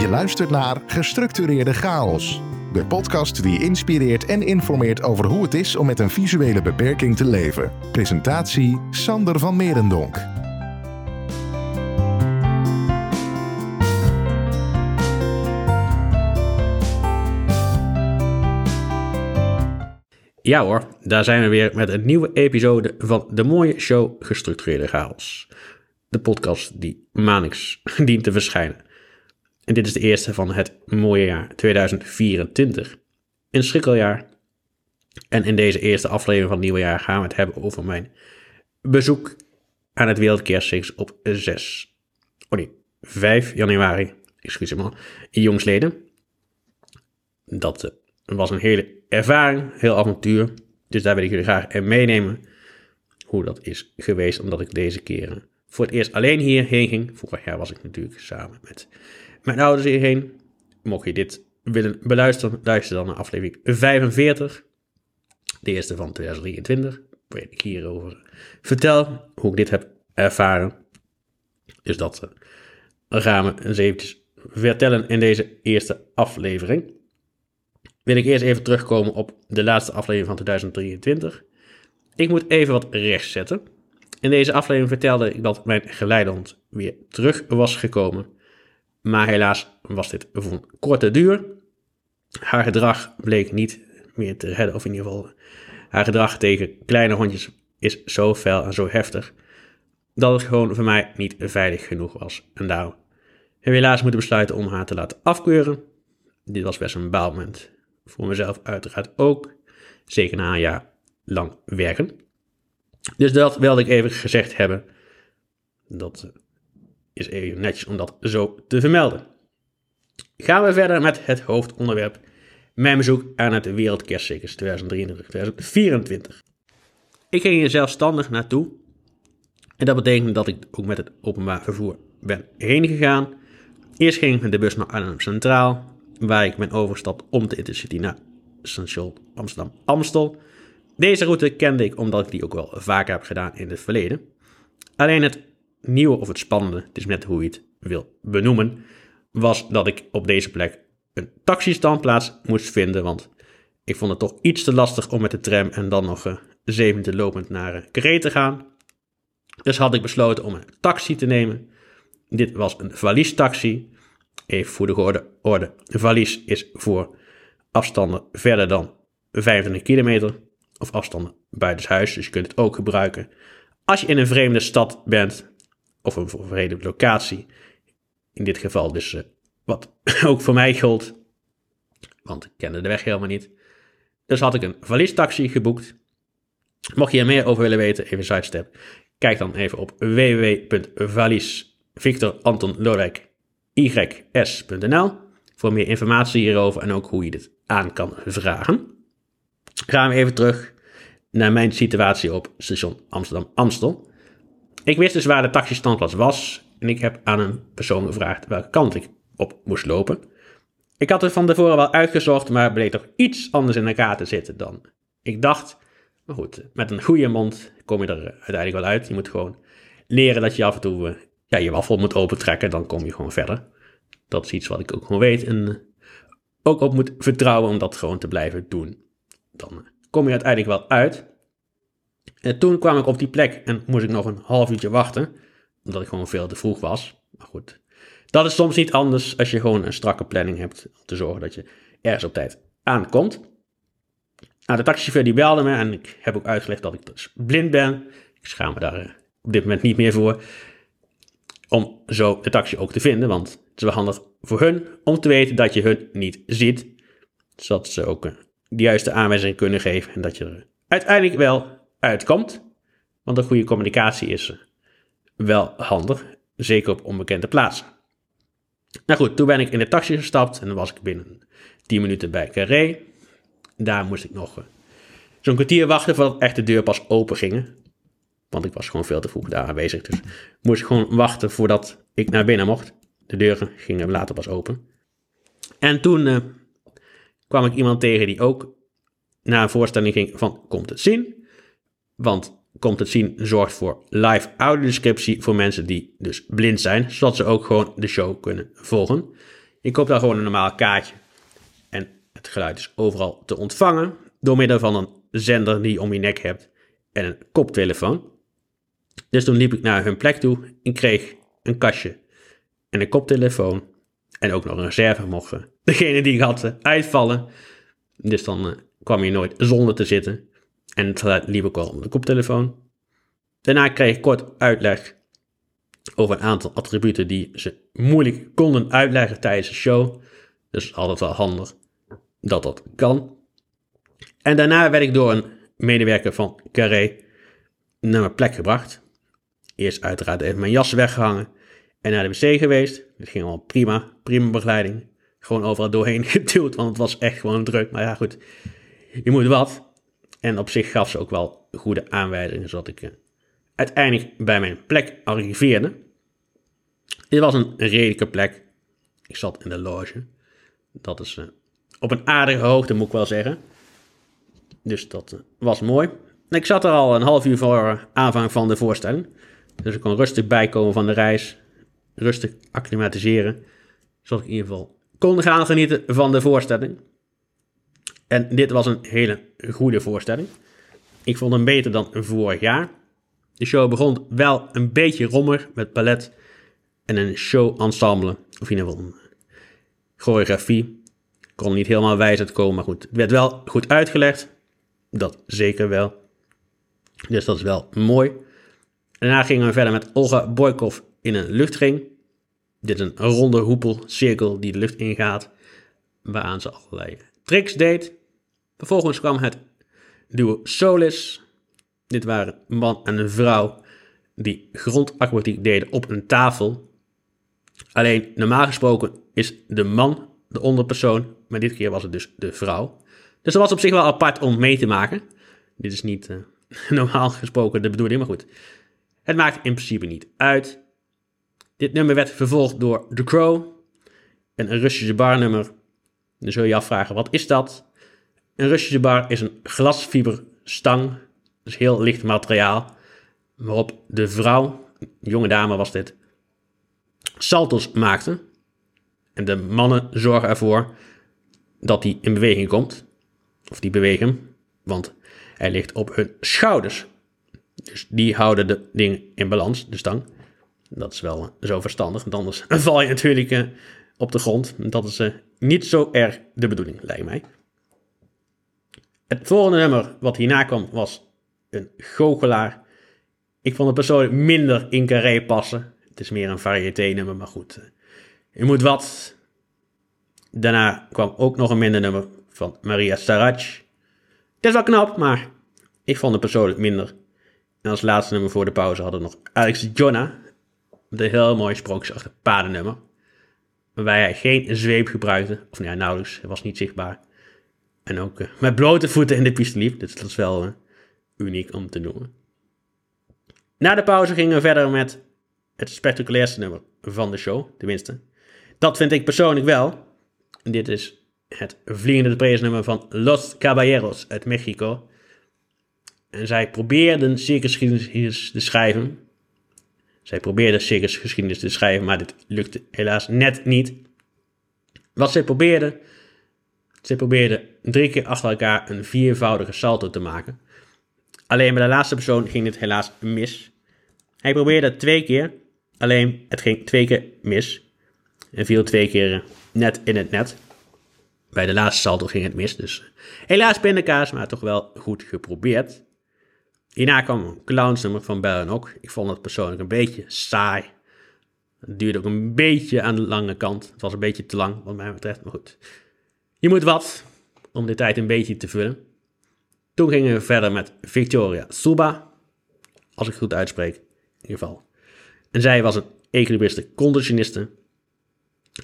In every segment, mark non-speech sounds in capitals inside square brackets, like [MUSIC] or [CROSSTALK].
Je luistert naar Gestructureerde Chaos. De podcast die inspireert en informeert over hoe het is om met een visuele beperking te leven. Presentatie Sander van Merendonk. Ja hoor, daar zijn we weer met een nieuwe episode van de mooie show Gestructureerde Chaos. De podcast die maandelijks [LAUGHS] dient te verschijnen. En dit is de eerste van het mooie jaar 2024. Een schrikkeljaar. En in deze eerste aflevering van het nieuwe jaar gaan we het hebben over mijn bezoek aan het Wereldkerstfeest op 6, oh nee, 5 januari, excuus me, jongsleden. Dat eh, was een hele ervaring, heel avontuur. Dus daar wil ik jullie graag in meenemen hoe dat is geweest, omdat ik deze keren voor het eerst alleen hierheen ging. Vorig jaar was ik natuurlijk samen met mijn ouders hierheen. Mocht je dit willen beluisteren, luister dan naar aflevering 45. De eerste van 2023. Waarin ik hierover vertel hoe ik dit heb ervaren. Dus dat gaan we eens eventjes vertellen in deze eerste aflevering. Wil ik eerst even terugkomen op de laatste aflevering van 2023. Ik moet even wat rechtzetten. In deze aflevering vertelde ik dat mijn geleidehond weer terug was gekomen. Maar helaas was dit een korte duur. Haar gedrag bleek niet meer te redden, of in ieder geval haar gedrag tegen kleine hondjes is zo fel en zo heftig, dat het gewoon voor mij niet veilig genoeg was. En daarom hebben we helaas moeten besluiten om haar te laten afkeuren. Dit was best een baalmoment. Voor mezelf uiteraard ook. Zeker na een jaar lang werken. Dus dat wilde ik even gezegd hebben. Dat is even netjes om dat zo te vermelden. Gaan we verder met het hoofdonderwerp. Mijn bezoek aan het Wereldkerstcircus 2023-2024. Ik ging hier zelfstandig naartoe. En dat betekent dat ik ook met het openbaar vervoer ben heen gegaan. Eerst ging ik met de bus naar Arnhem Centraal, waar ik ben overgestapt om de Intercity naar station Amsterdam-Amstel. Deze route kende ik omdat ik die ook wel vaker heb gedaan in het verleden. Alleen het nieuwe of het spannende, het is net hoe je het wil benoemen, was dat ik op deze plek een taxistandplaats moest vinden, want ik vond het toch iets te lastig om met de tram en dan nog uh, zeven te lopend naar uh, te gaan. Dus had ik besloten om een taxi te nemen. Dit was een valiestaxi. Even voor de orde, orde. Valies is voor afstanden verder dan 25 kilometer of afstanden buitenshuis. Dus je kunt het ook gebruiken als je in een vreemde stad bent of een vreemde locatie. In dit geval dus uh, wat [LAUGHS] ook voor mij gold, want ik kende de weg helemaal niet. Dus had ik een valiestaxi geboekt. Mocht je er meer over willen weten, even sidestep, kijk dan even op www.valies.victor.anton.lodewijk.ys.nl voor meer informatie hierover en ook hoe je dit aan kan vragen. Gaan we even terug naar mijn situatie op station Amsterdam-Amstel. Ik wist dus waar de taxistandplaats was en ik heb aan een persoon gevraagd welke kant ik op moest lopen. Ik had het van tevoren wel uitgezocht, maar bleek toch iets anders in elkaar te zitten dan ik dacht. Maar goed, met een goede mond kom je er uiteindelijk wel uit. Je moet gewoon leren dat je af en toe eh, je wafel moet opentrekken, dan kom je gewoon verder. Dat is iets wat ik ook gewoon weet en ook op moet vertrouwen om dat gewoon te blijven doen. Dan kom je uiteindelijk wel uit. En toen kwam ik op die plek en moest ik nog een half uurtje wachten, omdat ik gewoon veel te vroeg was. Maar goed, dat is soms niet anders als je gewoon een strakke planning hebt om te zorgen dat je ergens op tijd aankomt. Nou, de taxichauffeur die belde me en ik heb ook uitgelegd dat ik dus blind ben. Ik schaam me daar eh, op dit moment niet meer voor. Om zo de taxi ook te vinden, want het is wel handig voor hun om te weten dat je hun niet ziet. Zodat ze ook eh, de juiste aanwijzing kunnen geven en dat je er uiteindelijk wel uitkomt. Want een goede communicatie is wel handig, zeker op onbekende plaatsen. Nou goed, toen ben ik in de taxi gestapt en dan was ik binnen 10 minuten bij Carré. Daar moest ik nog eh, zo'n kwartier wachten voordat echt de deur pas open gingen. Want ik was gewoon veel te vroeg daar aanwezig. Dus moest ik gewoon wachten voordat ik naar binnen mocht. De deuren gingen later pas open. En toen uh, kwam ik iemand tegen die ook naar een voorstelling ging van Komt het zien? Want Komt het zien zorgt voor live audiodescriptie voor mensen die dus blind zijn, zodat ze ook gewoon de show kunnen volgen. Je koopt dan gewoon een normaal kaartje. En het geluid is overal te ontvangen door middel van een zender die je om je nek hebt en een koptelefoon. Dus toen liep ik naar hun plek toe en kreeg een kastje en een koptelefoon en ook nog een reserve mochten degene die ik had eh, uitvallen. Dus dan uh, kwam je nooit zonder te zitten. En het geluid liep ook op de koptelefoon. Daarna kreeg ik kort uitleg over een aantal attributen die ze moeilijk konden uitleggen tijdens de show. Dus altijd wel handig dat dat kan. En daarna werd ik door een medewerker van Carré naar mijn plek gebracht. Eerst uiteraard even mijn jas weggehangen en naar de wc geweest. Het ging allemaal prima, prima begeleiding. Gewoon overal doorheen [LAUGHS] geduwd, want het was echt gewoon druk. Maar ja, goed, je moet wat. En op zich gaf ze ook wel goede aanwijzingen, zodat ik eh, uiteindelijk bij mijn plek arriveerde. Dit was een redelijke plek. Ik zat in de loge. Dat is uh, op een aardige hoogte, moet ik wel zeggen. Dus dat uh, was mooi. Ik zat er al een half uur voor aanvang van de voorstelling. Dus ik kon rustig bijkomen van de reis. Rustig acclimatiseren. Zodat ik in ieder geval kon gaan genieten van de voorstelling. En dit was een hele goede voorstelling. Ik vond hem beter dan vorig jaar. De show begon wel een beetje rommig met ballet en een show-ensemble. Of in ieder geval choreografie. Kon niet helemaal wijs uitkomen, maar goed. Het werd wel goed uitgelegd. Dat zeker wel. Dus dat is wel mooi. Daarna gingen we verder met Olga Boykov in een luchtring. Dit is een ronde hoepelcirkel die de lucht ingaat, waaraan ze allerlei tricks deed. Vervolgens kwam het duo Solis. Dit waren een man en een vrouw die grondacrobatiek deden op een tafel. Alleen normaal gesproken is de man de onderpersoon, maar dit keer was het dus de vrouw. Dus dat was op zich wel apart om mee te maken. Dit is niet uh, [LAUGHS] normaal gesproken de bedoeling, maar goed. Het maakt in principe niet uit. Dit nummer werd vervolgd door The Crow, een Russische barnummer. Dan zul je je afvragen, wat is dat? Een Russische bar is een glasfiberstang, dus heel licht materiaal, waarop de vrouw, jonge dame was dit, saltos maakte. En de mannen zorgen ervoor dat hij in beweging komt, of die bewegen, want hij ligt op hun schouders. Dus die houden de ding in balans, de stang. Dat is wel zo verstandig, want anders [LAUGHS] val je natuurlijk uh, op de grond. Dat is uh, niet zo erg de bedoeling, lijkt mij. Het volgende nummer wat hierna kwam was een goochelaar. Ik vond het persoonlijk minder in carré passen. Het is meer een variété nummer, maar goed. Je moet wat. Daarna kwam ook nog een minder nummer van Maria Sarach. Het is wel knap, maar ik vond het persoonlijk minder. En als laatste nummer voor de pauze hadden we nog Alex Jonna. Met een heel mooi sprookjesachtig paardennummer. Waarbij hij geen zweep gebruikte. Of nou ja, nauwelijks. Hij was niet zichtbaar. En ook uh, met blote voeten in de piste liep. Dus dat is wel uh, uniek om te noemen. Na de pauze gingen we verder met het spectaculairste nummer van de show. Tenminste. Dat vind ik persoonlijk wel. En dit is het Vliegende Prijsnummer van Los Caballeros uit Mexico. En zij probeerden circusgeschiedenis te schrijven. Zij probeerden circusgeschiedenis te schrijven, maar dit lukte helaas net niet. Wat zij probeerden, zij probeerden drie keer achter elkaar een viervoudige salto te maken. Alleen bij de laatste persoon ging dit helaas mis. Hij probeerde het twee keer, alleen het ging twee keer mis. En viel twee keer net in het net. Bij de laatste salto ging het mis, dus helaas pindakaas, maar toch wel goed geprobeerd. Hierna kwam een clownsnummer van Bellenok. Ik vond het persoonlijk een beetje saai. Het duurde ook een beetje aan de lange kant. Het was een beetje te lang, wat mij betreft, maar goed. Je moet wat om de tijd een beetje te vullen. Toen gingen we verder met Victoria Suba. Als ik het goed uitspreek, in ieder geval. En zij was een equilibriste conditioniste.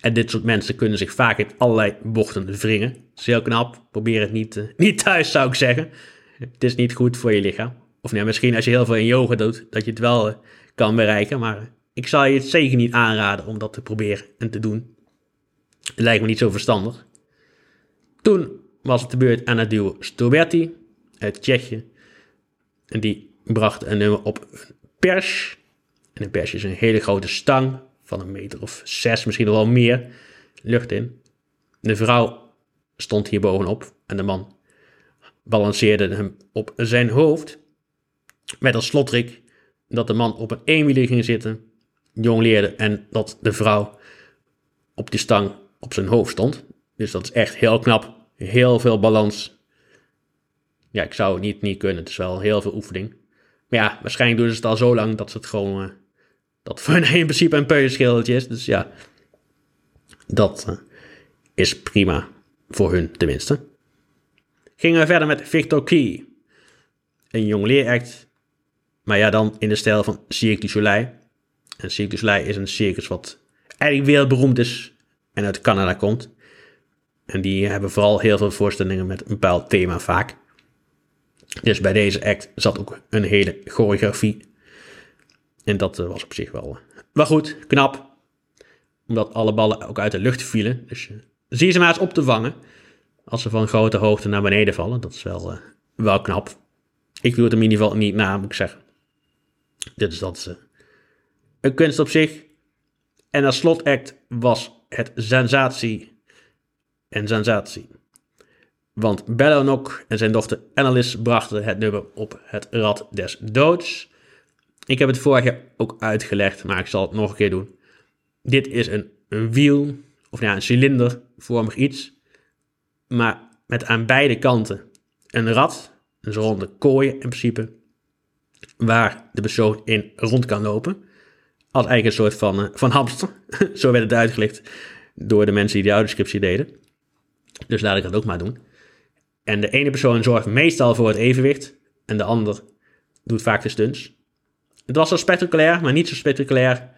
En dit soort mensen kunnen zich vaak in allerlei bochten wringen. Dat is heel knap. Probeer het niet, uh, [LAUGHS] niet thuis, zou ik zeggen. Het is niet goed voor je lichaam. Of nou, misschien als je heel veel in yoga doet, dat je het wel uh, kan bereiken. Maar ik zal je het zeker niet aanraden om dat te proberen en te doen. Het lijkt me niet zo verstandig. Toen was het de beurt aan het duo Stoberti uit Tsjechië. En die bracht een nummer op een pers. En een pers is een hele grote stang van een meter of zes, misschien nog wel meer. lucht in. De vrouw stond hier bovenop en de man balanceerde hem op zijn hoofd. Met als slotrik dat de man op een eenwieler ging zitten, jongleerde en dat de vrouw op die stang op zijn hoofd stond. Dus dat is echt heel knap. Heel veel balans. Ja, ik zou het niet, niet kunnen. Het is wel heel veel oefening. Maar ja, waarschijnlijk doen ze het al zo lang dat ze het gewoon... Uh, dat voor hen [LAUGHS] in principe een peuzenschildertje is. Dus ja, dat uh, is prima. Voor hun tenminste. Gingen we verder met Victor Key. Een jongleeract. Maar ja, dan in de stijl van Cirque du Soleil. En Cirque du Soleil is een circus wat eigenlijk wereldberoemd is. En uit Canada komt. En die hebben vooral heel veel voorstellingen met een bepaald thema vaak. Dus bij deze act zat ook een hele choreografie. En dat eh, was op zich wel, wel goed, knap. Omdat alle ballen ook uit de lucht vielen. Dus uh, zie ze maar eens op te vangen. Als ze van grote hoogte naar beneden vallen. Dat is wel, wel knap. Ik doe het in ieder geval niet na, moet ik zeggen. Dit is dat een kunst op zich. En als slotact was het sensatie en sensatie. Want Bellonok en zijn dochter Annelies brachten het nummer op het rad des doods. Ik heb het vorig jaar ook uitgelegd, maar ik zal het nog een keer doen. Dit is een, een wiel, of ja, een cilindervormig iets, maar met aan beide kanten een rad, een ronde kooi in principe, waar de persoon in rond kan lopen. Als eigenlijk een soort van, uh, van hamster. [LAUGHS] Zo werd het uitgelegd door de mensen die de audioscriptie deden. Dus laat ik dat ook maar doen. En de ene persoon zorgt meestal voor het evenwicht en de ander doet vaak de stunts. Het was zo spectaculair, maar niet zo spectaculair.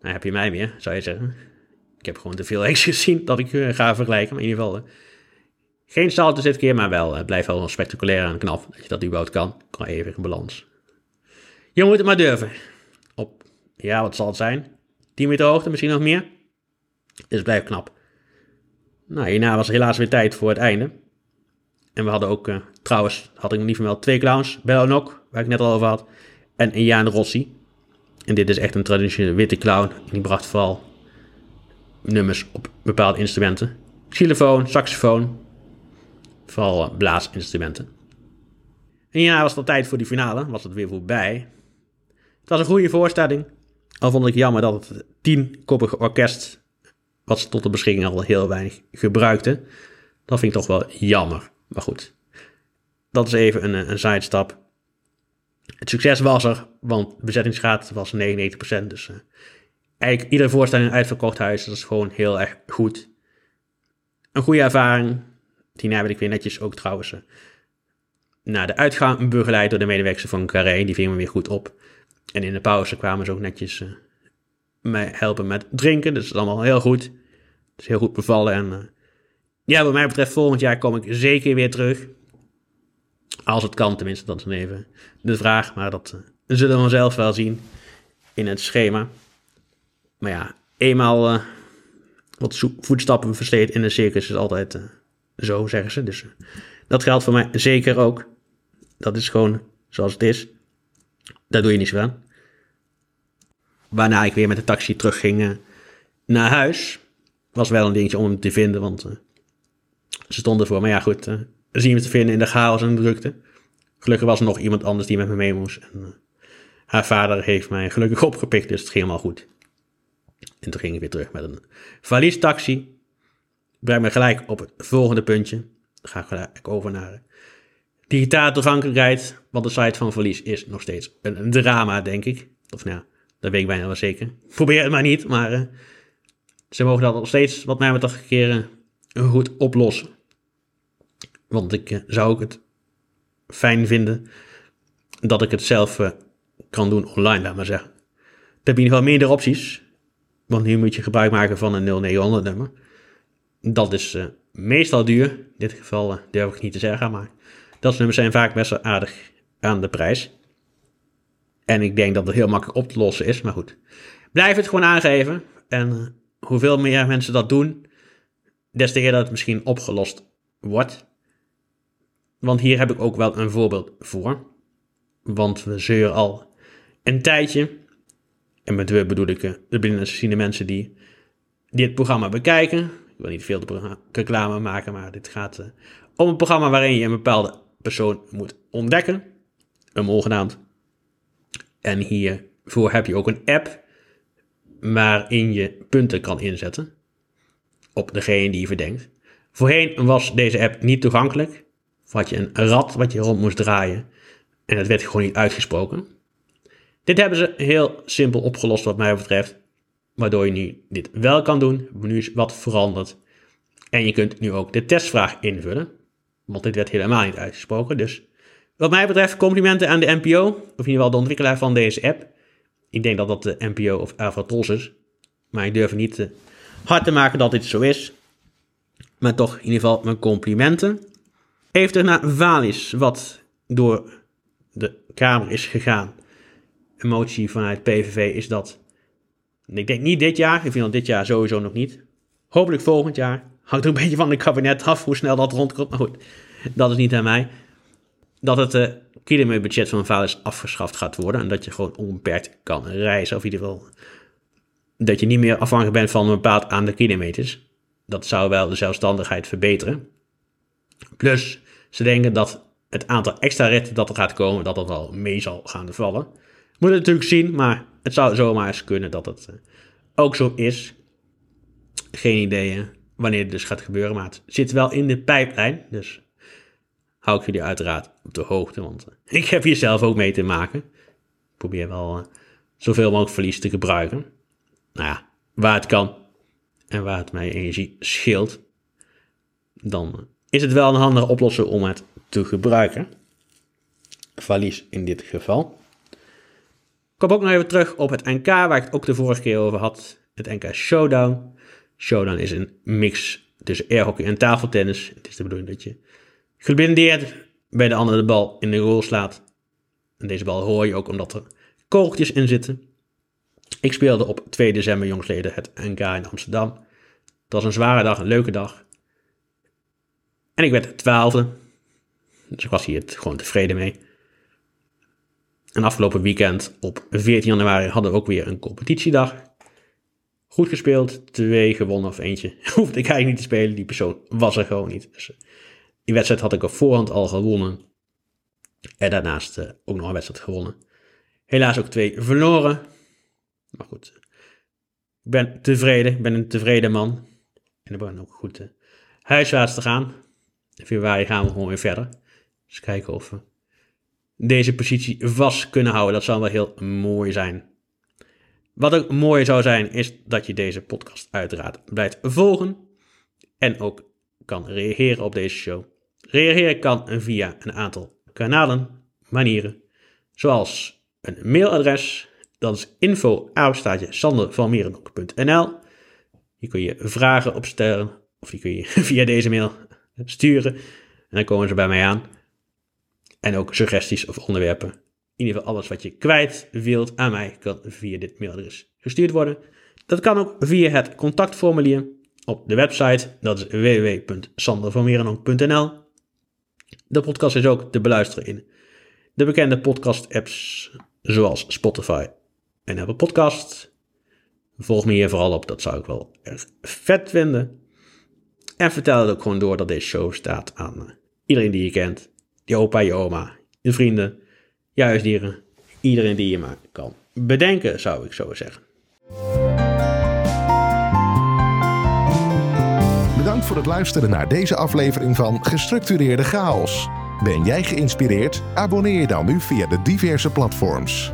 Nou heb je mij meer, zou je zeggen. Ik heb gewoon te veel [LAUGHS] acts gezien dat ik uh, ga vergelijken. Maar in ieder geval, uh, geen salto dit keer, maar wel. Het blijft wel spectaculair en knap dat je dat überhaupt kan. Kan even in balans. Je moet het maar durven. Op, ja, wat zal het zijn? 10 meter hoogte, misschien nog meer. Dus het blijft knap. Nou, hierna was helaas weer tijd voor het einde. En we hadden ook, uh, trouwens, had ik nog niet vermeld, twee clowns. Bellonok, waar ik net al over had. En Jan Rossi. En dit is echt een traditionele witte clown. Die bracht vooral nummers op bepaalde instrumenten. Xylofoon, saxofoon. Vooral uh, blaasinstrumenten. En ja, was het tijd voor die finale. Was het weer voorbij. Het was een goede voorstelling. Al vond ik jammer dat het tienkoppige orkest, wat ze tot de beschikking al heel weinig gebruikte. Dat vind ik toch wel jammer. Maar goed, dat is even een, een sidestap. Het succes was er, want de bezettingsgraad was 99%. Dus uh, eigenlijk iedere voorstelling uitverkocht huis, dat is gewoon heel erg goed. Een goede ervaring. Hierna werd ik weer netjes ook trouwens uh, naar de uitgang begeleid door de medewerkers van Carré. Die vingen me weer goed op. En in de pauze kwamen ze ook netjes mij helpen met drinken. Dus dat is allemaal heel goed. Het is heel goed bevallen. En ja, wat mij betreft, volgend jaar kom ik zeker weer terug. Als het kan, tenminste, dat is even de vraag. Maar dat uh, zullen we vanzelf wel zien in het schema. Maar ja, eenmaal uh, wat voetstappen versteed in een circus is altijd zo, zeggen ze. Dus dat geldt voor mij zeker ook. Dat is gewoon zoals het is. Daar doe je niet zo aan. Waarna ik weer met de taxi terugging naar huis. Was wel een dingetje om hem te vinden, want ze stonden voor. Maar ja, goed, uh, zien we te vinden in de chaos en de drukte. Gelukkig was er nog iemand anders die met me mee moest. En, haar vader heeft mij gelukkig opgepikt, dus het ging allemaal goed. En toen ging ik weer terug met een valiestaxi. Breng me gelijk op het volgende puntje. Dan ga ik gelijk over naar digitale toegankelijkheid. Want de site van Verlies is nog steeds een drama, denk ik. Of nou, dat weet ik bijna wel zeker. Probeer het maar niet, maar uh, ze mogen dat nog steeds, wat mij betreft, een keer goed oplossen. Want ik uh, zou ook het fijn vinden dat ik het zelf kan doen online, laat maar zeggen. Dan heb je in ieder geval meerdere opties. Want nu moet je gebruik maken van een 0900 nummer. Dat is meestal duur. In dit geval durf ik niet te zeggen, maar dat nummers zijn vaak best wel aardig aan de prijs. En ik denk dat het heel makkelijk op te lossen is, maar goed. Blijf het gewoon aangeven. En hoeveel meer mensen dat doen, des te eerder het misschien opgelost wordt. Want hier heb ik ook wel een voorbeeld voor. Want we zeuren al een tijdje. En met we bedoel ik eh, de binnenlandse mensen die dit programma bekijken. wil niet veel reclame maken, maar dit gaat uh, om een programma waarin je een bepaalde persoon moet ontdekken. Een mol genaamd. En hiervoor heb je ook een app waarin je punten kan inzetten op degene die je verdenkt. Voorheen was deze app niet toegankelijk. Had je een rad wat je rond moest draaien en het werd gewoon niet uitgesproken. Dit hebben ze heel simpel opgelost wat mij betreft. Waardoor je nu dit wel kan doen. Nu is wat veranderd. En je kunt nu ook de testvraag invullen. Want dit werd helemaal niet uitgesproken. Dus wat mij betreft complimenten aan de NPO. Of in ieder geval de ontwikkelaar van deze app. Ik denk dat dat de NPO of Avatos is. Maar ik durf niet te hard te maken dat dit zo is. Maar toch in ieder geval mijn complimenten. Even naar Valis, wat door de Kamer is gegaan. Een motie vanuit PVV is dat. Ik denk niet dit jaar, ik vind dat dit jaar sowieso nog niet. Hopelijk volgend jaar. Hangt er een beetje van het kabinet af hoe snel dat rondkomt. Maar goed, dat is niet aan mij. Dat het uh, kilometerbudget van Valis afgeschaft gaat worden. En dat je gewoon onbeperkt kan reizen. Of in ieder geval dat je niet meer afhankelijk bent van een bepaald aantal kilometers. Dat zou wel de zelfstandigheid verbeteren. Plus, ze denken dat het aantal extra ritten dat er gaat komen, dat dat wel mee zal gaan vallen. Moet het natuurlijk zien, maar het zou zomaar eens kunnen dat het eh, ook zo is. Geen idee wanneer het dus gaat gebeuren, maar het zit wel in de pijplijn. Dus hou ik jullie uiteraard op de hoogte, want eh, ik heb hier zelf ook mee te maken. Probeer wel uh, zoveel mogelijk verlies te gebruiken. Nou ja, waar het kan en waar het mij energie scheelt, dan is het wel een handige oplossing om het te gebruiken. Valies in dit geval. Ik kom ook nog even terug op het NK, waar ik het ook de vorige keer over had. Het NK Showdown. Showdown is een mix tussen airhockey en tafeltennis. Het is de bedoeling dat je geblindeerd bij de andere de bal in de rol slaat. En deze bal hoor je ook omdat er kogeltjes in zitten. Ik speelde op 2 december jongsleden het NK in Amsterdam. Het was een zware dag, een leuke dag. En ik werd twaalfde. Dus ik was hier gewoon tevreden mee. En afgelopen weekend op 14 januari hadden we ook weer een competitiedag. Goed gespeeld, twee gewonnen of eentje. [LAUGHS] Hoefde ik eigenlijk niet te spelen, die persoon was er gewoon niet. Dus eh, die wedstrijd had ik op voorhand al gewonnen. En daarnaast uh, ook nog een wedstrijd gewonnen. Helaas ook twee verloren. Maar goed, ik ben tevreden. Ik ben een tevreden man. En ik ben ook goed uh, huiswaarts te gaan. In februari gaan we gewoon weer verder. Dus kijken of we deze positie vast kunnen houden. Dat zou wel heel mooi zijn. Wat ook mooi zou zijn, is dat je deze podcast uiteraard blijft volgen. En ook kan reageren op deze show. Reageren kan via een aantal kanalen, manieren. Zoals een mailadres. Dat is info Hier kun je vragen opstellen. Of die kun je [LAUGHS] via deze mail sturen. En dan komen ze bij mij aan. En ook suggesties of onderwerpen. In ieder geval alles wat je kwijt wilt aan mij kan via dit mailadres gestuurd worden. Dat kan ook via het contactformulier op de website. Dat is www.sandervanmerenonk.nl De podcast is ook te beluisteren in de bekende podcast apps zoals Spotify en Apple Podcast. Volg me hier vooral op, dat zou ik wel erg vet vinden. En vertel het ook gewoon door dat deze show staat aan iedereen die je kent je opa, je oma, je vrienden, je huisdieren, iedereen die je maar kan bedenken, zou ik zo zeggen. Voor het luisteren naar deze aflevering van Gestructureerde Chaos. Ben jij geïnspireerd? Abonneer je dan nu via de diverse platforms.